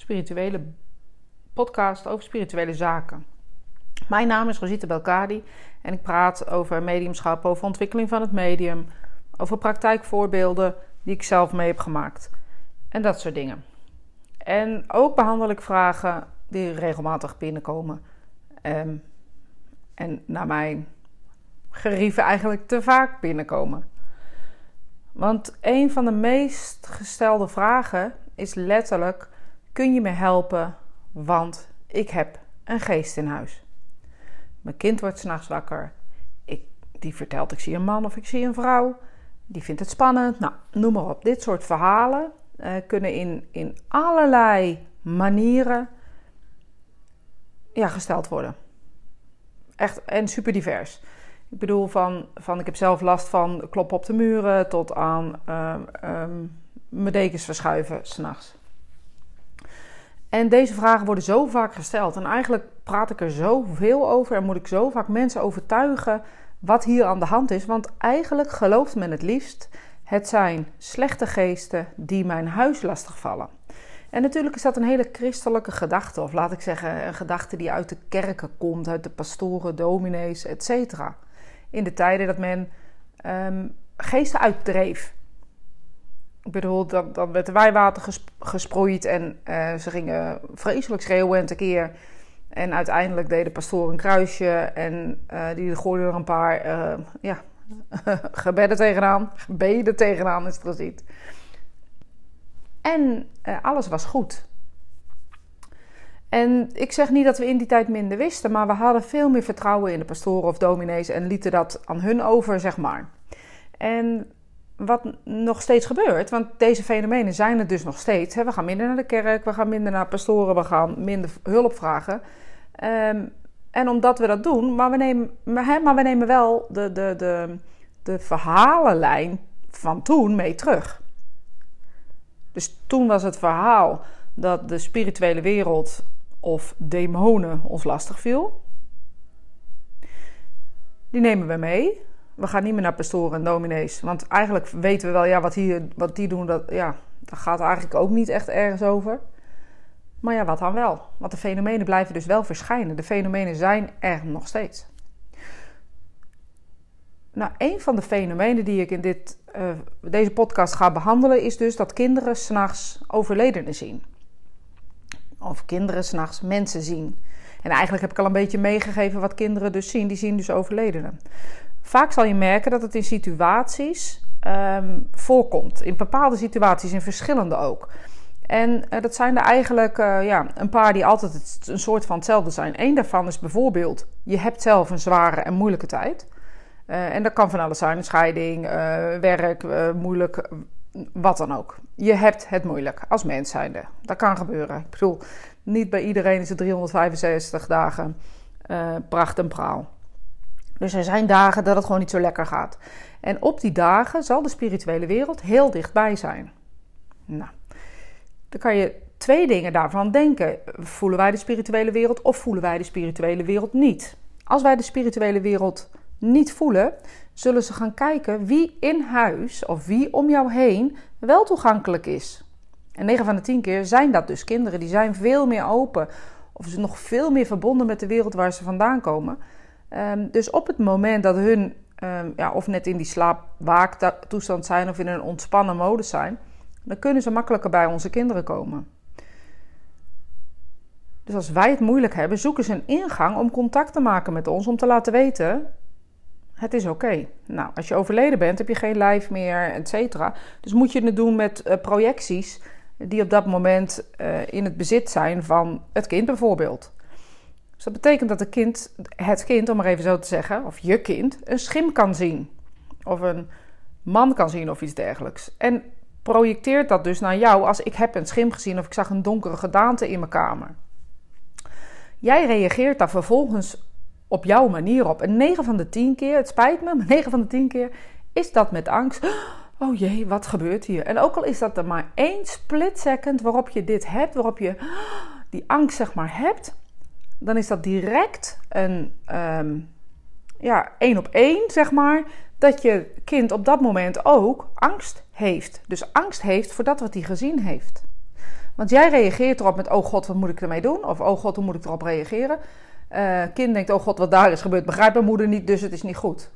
spirituele podcast over spirituele zaken. Mijn naam is Rosita Belkadi en ik praat over mediumschap, over ontwikkeling van het medium, over praktijkvoorbeelden die ik zelf mee heb gemaakt en dat soort dingen. En ook behandel ik vragen die regelmatig binnenkomen ehm, en naar mijn gerieven eigenlijk te vaak binnenkomen. Want een van de meest gestelde vragen is letterlijk: kun je me helpen? Want ik heb een geest in huis. Mijn kind wordt s'nachts wakker. Ik, die vertelt: ik zie een man of ik zie een vrouw. Die vindt het spannend. Nou, noem maar op. Dit soort verhalen uh, kunnen in, in allerlei manieren ja, gesteld worden. Echt en super divers. Ik bedoel, van, van ik heb zelf last van kloppen op de muren tot aan uh, um, mijn dekens verschuiven s'nachts. En deze vragen worden zo vaak gesteld. En eigenlijk praat ik er zoveel over en moet ik zo vaak mensen overtuigen wat hier aan de hand is. Want eigenlijk gelooft men het liefst: het zijn slechte geesten die mijn huis lastigvallen. En natuurlijk is dat een hele christelijke gedachte, of laat ik zeggen, een gedachte die uit de kerken komt, uit de pastoren, dominees, etc in de tijden dat men um, geesten uitdreef. Ik bedoel, dat, dat werd wijwater gesproeid en uh, ze gingen vreselijk schreeuwen en tekeer. En uiteindelijk deed de pastoor een kruisje en uh, die gooide er een paar uh, ja, gebedden tegenaan. Gebeden tegenaan is het gezien. En alles was goed. En ik zeg niet dat we in die tijd minder wisten, maar we hadden veel meer vertrouwen in de pastoren of dominees en lieten dat aan hun over, zeg maar. En wat nog steeds gebeurt, want deze fenomenen zijn er dus nog steeds. Hè? We gaan minder naar de kerk, we gaan minder naar pastoren, we gaan minder hulp vragen. Um, en omdat we dat doen, maar we nemen, maar, maar we nemen wel de, de, de, de verhalenlijn van toen mee terug. Dus toen was het verhaal dat de spirituele wereld of demonen ons lastig viel. Die nemen we mee. We gaan niet meer naar pastoren en dominees. Want eigenlijk weten we wel, ja, wat, hier, wat die doen, dat, ja, dat gaat eigenlijk ook niet echt ergens over. Maar ja, wat dan wel? Want de fenomenen blijven dus wel verschijnen. De fenomenen zijn er nog steeds. Nou, een van de fenomenen die ik in dit, uh, deze podcast ga behandelen is dus dat kinderen s'nachts overledenen zien of kinderen s'nachts mensen zien. En eigenlijk heb ik al een beetje meegegeven wat kinderen dus zien. Die zien dus overledenen. Vaak zal je merken dat het in situaties um, voorkomt. In bepaalde situaties, in verschillende ook. En uh, dat zijn er eigenlijk uh, ja, een paar die altijd een soort van hetzelfde zijn. Eén daarvan is bijvoorbeeld: je hebt zelf een zware en moeilijke tijd. Uh, en dat kan van alles zijn: scheiding, werk, moeilijk, wat dan ook. Je hebt het moeilijk als mens zijnde. Dat kan gebeuren. Ik bedoel, niet bij iedereen is het 365 dagen pracht en praal. Dus er zijn dagen dat het gewoon niet zo lekker gaat. En op die dagen zal de spirituele wereld heel dichtbij zijn. Nou, dan kan je twee dingen daarvan denken. Voelen wij de spirituele wereld of voelen wij de spirituele wereld niet? Als wij de spirituele wereld niet voelen, zullen ze gaan kijken wie in huis of wie om jou heen wel toegankelijk is. En 9 van de 10 keer zijn dat dus kinderen. Die zijn veel meer open. Of ze nog veel meer verbonden met de wereld waar ze vandaan komen. Um, dus op het moment dat hun, um, ja, of net in die slaapwaaktoestand zijn of in een ontspannen modus zijn, dan kunnen ze makkelijker bij onze kinderen komen. Dus als wij het moeilijk hebben, zoeken ze een ingang om contact te maken met ons, om te laten weten het is oké. Nou, als je overleden bent, heb je geen lijf meer, et cetera. Dus moet je het doen met uh, projecties die op dat moment uh, in het bezit zijn van het kind bijvoorbeeld. Dus dat betekent dat het kind, het kind, om maar even zo te zeggen, of je kind, een schim kan zien. Of een man kan zien of iets dergelijks. En projecteert dat dus naar jou als ik heb een schim gezien of ik zag een donkere gedaante in mijn kamer. Jij reageert daar vervolgens op jouw manier op. En 9 van de 10 keer, het spijt me, maar 9 van de 10 keer is dat met angst. Oh jee, wat gebeurt hier? En ook al is dat er maar één split second waarop je dit hebt, waarop je die angst zeg maar hebt, dan is dat direct een um, ja, één op één zeg maar, dat je kind op dat moment ook angst heeft. Dus angst heeft voor dat wat hij gezien heeft. Want jij reageert erop met: Oh god, wat moet ik ermee doen? Of Oh god, hoe moet ik erop reageren? Uh, kind denkt: Oh god, wat daar is gebeurd, begrijpt mijn moeder niet, dus het is niet goed.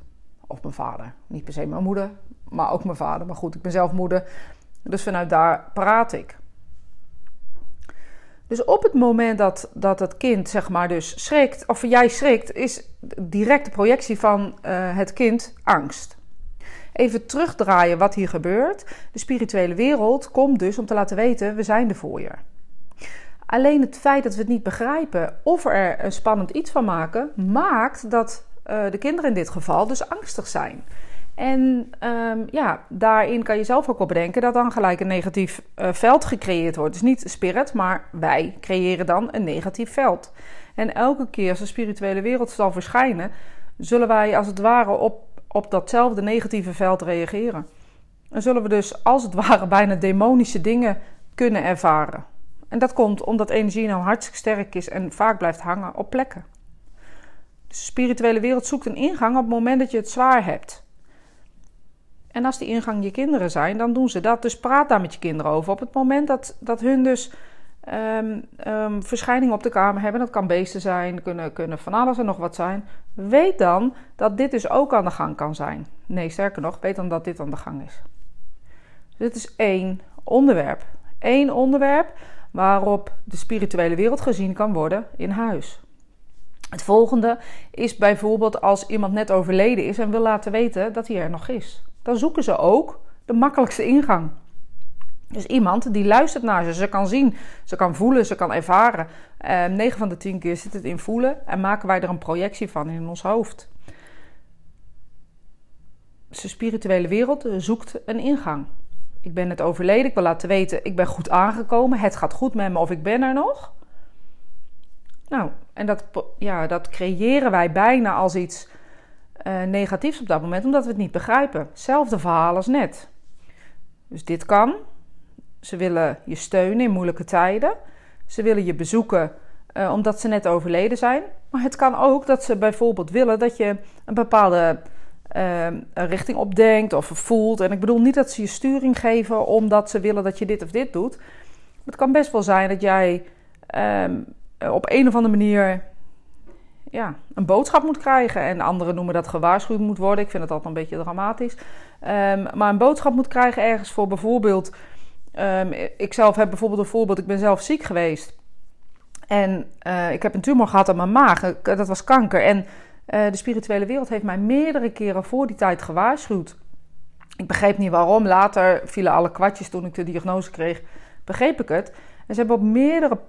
Of mijn vader. Niet per se mijn moeder, maar ook mijn vader. Maar goed, ik ben zelf moeder. Dus vanuit daar praat ik. Dus op het moment dat, dat het kind, zeg maar, dus schrikt, of jij schrikt, is directe projectie van uh, het kind angst. Even terugdraaien wat hier gebeurt. De spirituele wereld komt dus om te laten weten: we zijn er voor je. Alleen het feit dat we het niet begrijpen of er een spannend iets van maken, maakt dat uh, de kinderen in dit geval dus angstig zijn. En um, ja, daarin kan je zelf ook op bedenken dat dan gelijk een negatief uh, veld gecreëerd wordt. Dus niet spirit, maar wij creëren dan een negatief veld. En elke keer als de spirituele wereld zal verschijnen, zullen wij als het ware op, op datzelfde negatieve veld reageren. En zullen we dus als het ware bijna demonische dingen kunnen ervaren. En dat komt omdat energie nou hartstikke sterk is en vaak blijft hangen op plekken. Dus de spirituele wereld zoekt een ingang op het moment dat je het zwaar hebt. En als die ingang je kinderen zijn, dan doen ze dat. Dus praat daar met je kinderen over. Op het moment dat, dat hun dus um, um, verschijningen op de kamer hebben, dat kan beesten zijn, kunnen, kunnen van alles en nog wat zijn. Weet dan dat dit dus ook aan de gang kan zijn. Nee, sterker nog, weet dan dat dit aan de gang is. Dus dit is één onderwerp. Eén onderwerp waarop de spirituele wereld gezien kan worden in huis. Het volgende is bijvoorbeeld als iemand net overleden is en wil laten weten dat hij er nog is dan zoeken ze ook de makkelijkste ingang. Dus iemand die luistert naar ze. Ze kan zien, ze kan voelen, ze kan ervaren. Ehm, 9 van de 10 keer zit het in voelen en maken wij er een projectie van in ons hoofd. Dus de spirituele wereld zoekt een ingang. Ik ben net overleden, ik wil laten weten, ik ben goed aangekomen, het gaat goed met me of ik ben er nog. Nou, en dat, ja, dat creëren wij bijna als iets uh, negatiefs op dat moment, omdat we het niet begrijpen. Hetzelfde verhaal als net. Dus dit kan. Ze willen je steunen in moeilijke tijden. Ze willen je bezoeken uh, omdat ze net overleden zijn. Maar het kan ook dat ze bijvoorbeeld willen dat je een bepaalde uh, richting opdenkt of voelt. En ik bedoel niet dat ze je sturing geven omdat ze willen dat je dit of dit doet. Het kan best wel zijn dat jij ehm, op een of andere manier ja, een boodschap moet krijgen. En anderen noemen dat gewaarschuwd moet worden. Ik vind het altijd een beetje dramatisch. Um, maar een boodschap moet krijgen ergens voor bijvoorbeeld. Um, ik zelf heb bijvoorbeeld een voorbeeld. Ik ben zelf ziek geweest. En uh, ik heb een tumor gehad aan mijn maag. Dat was kanker. En uh, de spirituele wereld heeft mij meerdere keren voor die tijd gewaarschuwd. Ik begreep niet waarom. Later vielen alle kwartjes toen ik de diagnose kreeg. Begreep ik het. En ze hebben op meerdere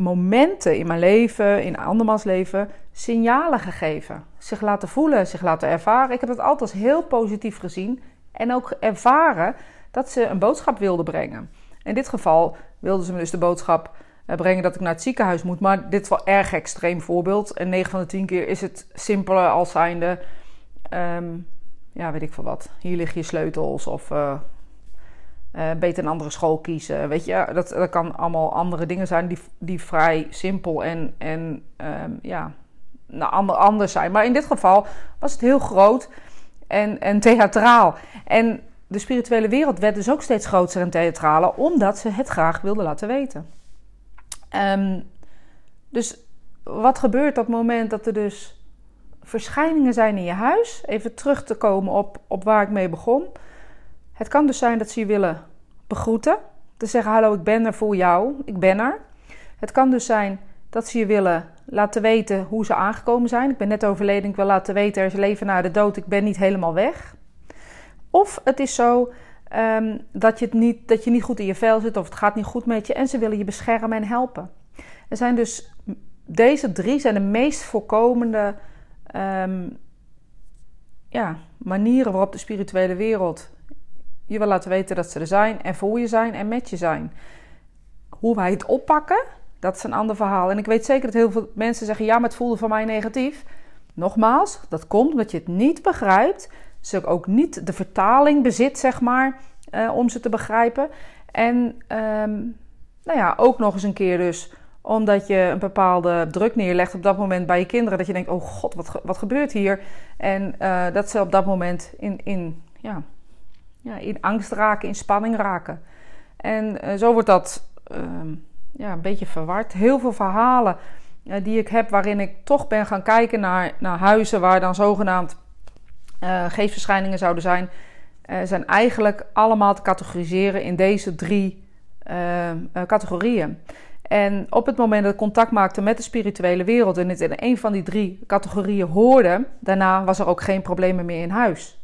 momenten in mijn leven, in andermans leven, signalen gegeven. Zich laten voelen, zich laten ervaren. Ik heb het altijd heel positief gezien en ook ervaren dat ze een boodschap wilden brengen. In dit geval wilden ze me dus de boodschap eh, brengen dat ik naar het ziekenhuis moet. Maar dit is wel erg extreem voorbeeld. En 9 van de 10 keer is het simpeler als zijnde... Um, ja, weet ik veel wat. Hier liggen je sleutels of... Uh, uh, beter een andere school kiezen. Weet je, dat, dat kan allemaal andere dingen zijn die, die vrij simpel en, en um, ja, nou, ander, anders zijn. Maar in dit geval was het heel groot en, en theatraal. En de spirituele wereld werd dus ook steeds groter en theatraler, omdat ze het graag wilden laten weten. Um, dus wat gebeurt op het moment dat er dus verschijningen zijn in je huis? Even terug te komen op, op waar ik mee begon. Het kan dus zijn dat ze je willen begroeten. Te zeggen: Hallo, ik ben er voor jou. Ik ben er. Het kan dus zijn dat ze je willen laten weten hoe ze aangekomen zijn. Ik ben net overleden. Ik wil laten weten: er is leven na de dood. Ik ben niet helemaal weg. Of het is zo um, dat, je het niet, dat je niet goed in je vel zit of het gaat niet goed met je en ze willen je beschermen en helpen. Er zijn dus deze drie zijn de meest voorkomende um, ja, manieren waarop de spirituele wereld je wil laten weten dat ze er zijn en voor je zijn en met je zijn. Hoe wij het oppakken, dat is een ander verhaal. En ik weet zeker dat heel veel mensen zeggen: ja, maar het voelde voor mij negatief. Nogmaals, dat komt omdat je het niet begrijpt. Ze ook niet de vertaling bezit, zeg maar, uh, om ze te begrijpen. En um, nou ja, ook nog eens een keer dus omdat je een bepaalde druk neerlegt op dat moment bij je kinderen. Dat je denkt, oh god, wat, wat gebeurt hier? En uh, dat ze op dat moment in, in ja, ja, in angst raken, in spanning raken. En uh, zo wordt dat ehm, ja, een beetje verward. Heel veel verhalen uh, die ik heb waarin ik toch ben gaan kijken naar, naar huizen waar dan zogenaamd uh, geestverschijningen zouden zijn, zijn eigenlijk allemaal te categoriseren in deze drie categorieën. En op het moment dat ik contact maakte met de spirituele wereld en het in een van die drie categorieën hoorde, daarna was er ook geen problemen meer in huis.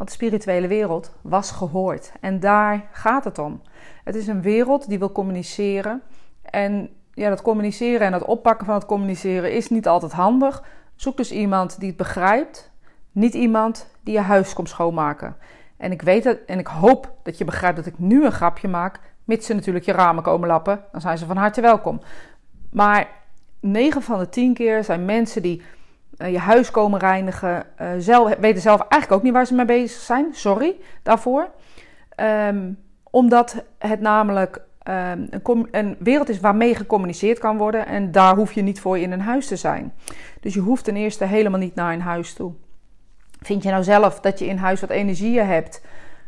Want de spirituele wereld was gehoord. En daar gaat het om. Het is een wereld die wil communiceren. En ja, dat communiceren en het oppakken van het communiceren is niet altijd handig. Zoek dus iemand die het begrijpt. Niet iemand die je huis komt schoonmaken. En ik weet het en ik hoop dat je begrijpt dat ik nu een grapje maak. Mits ze natuurlijk je ramen komen lappen, dan zijn ze van harte welkom. Maar 9 van de 10 keer zijn mensen die je huis komen reinigen, uh, zelf, weten zelf eigenlijk ook niet waar ze mee bezig zijn. Sorry daarvoor. Um, omdat het namelijk um, een, een, wereld is waarmee gecommuniceerd kan worden. En daar hoef je niet voor in een huis te zijn. Dus je hoeft ten eerste helemaal niet naar een huis toe. Vind je nou zelf dat je in huis wat energieën hebt?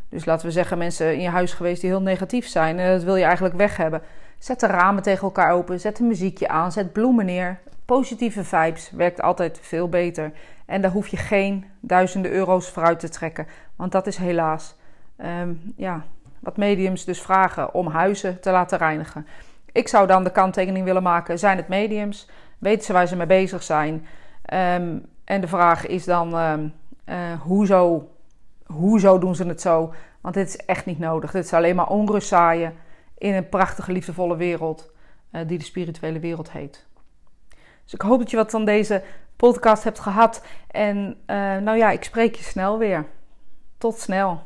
Dus laten we zeggen, mensen in je huis geweest die heel negatief zijn. En dat wil je eigenlijk weg hebben. Zet de ramen tegen elkaar open. Zet een muziekje aan. Zet bloemen neer. Positieve vibes werkt altijd veel beter. En daar hoef je geen duizenden euro's voor uit te trekken. Want dat is helaas um, ja, wat mediums dus vragen om huizen te laten reinigen. Ik zou dan de kanttekening willen maken: zijn het mediums? Weten ze waar ze mee bezig zijn? Um, en de vraag is dan: um, uh, hoezo hoezo doen ze het zo? Want dit is echt niet nodig. Dit is alleen maar onrust zaaien in een prachtige, liefdevolle wereld uh, die de spirituele wereld heet. Dus ik hoop dat je wat van deze podcast hebt gehad. En uh, nou ja, ik spreek je snel weer. Tot snel.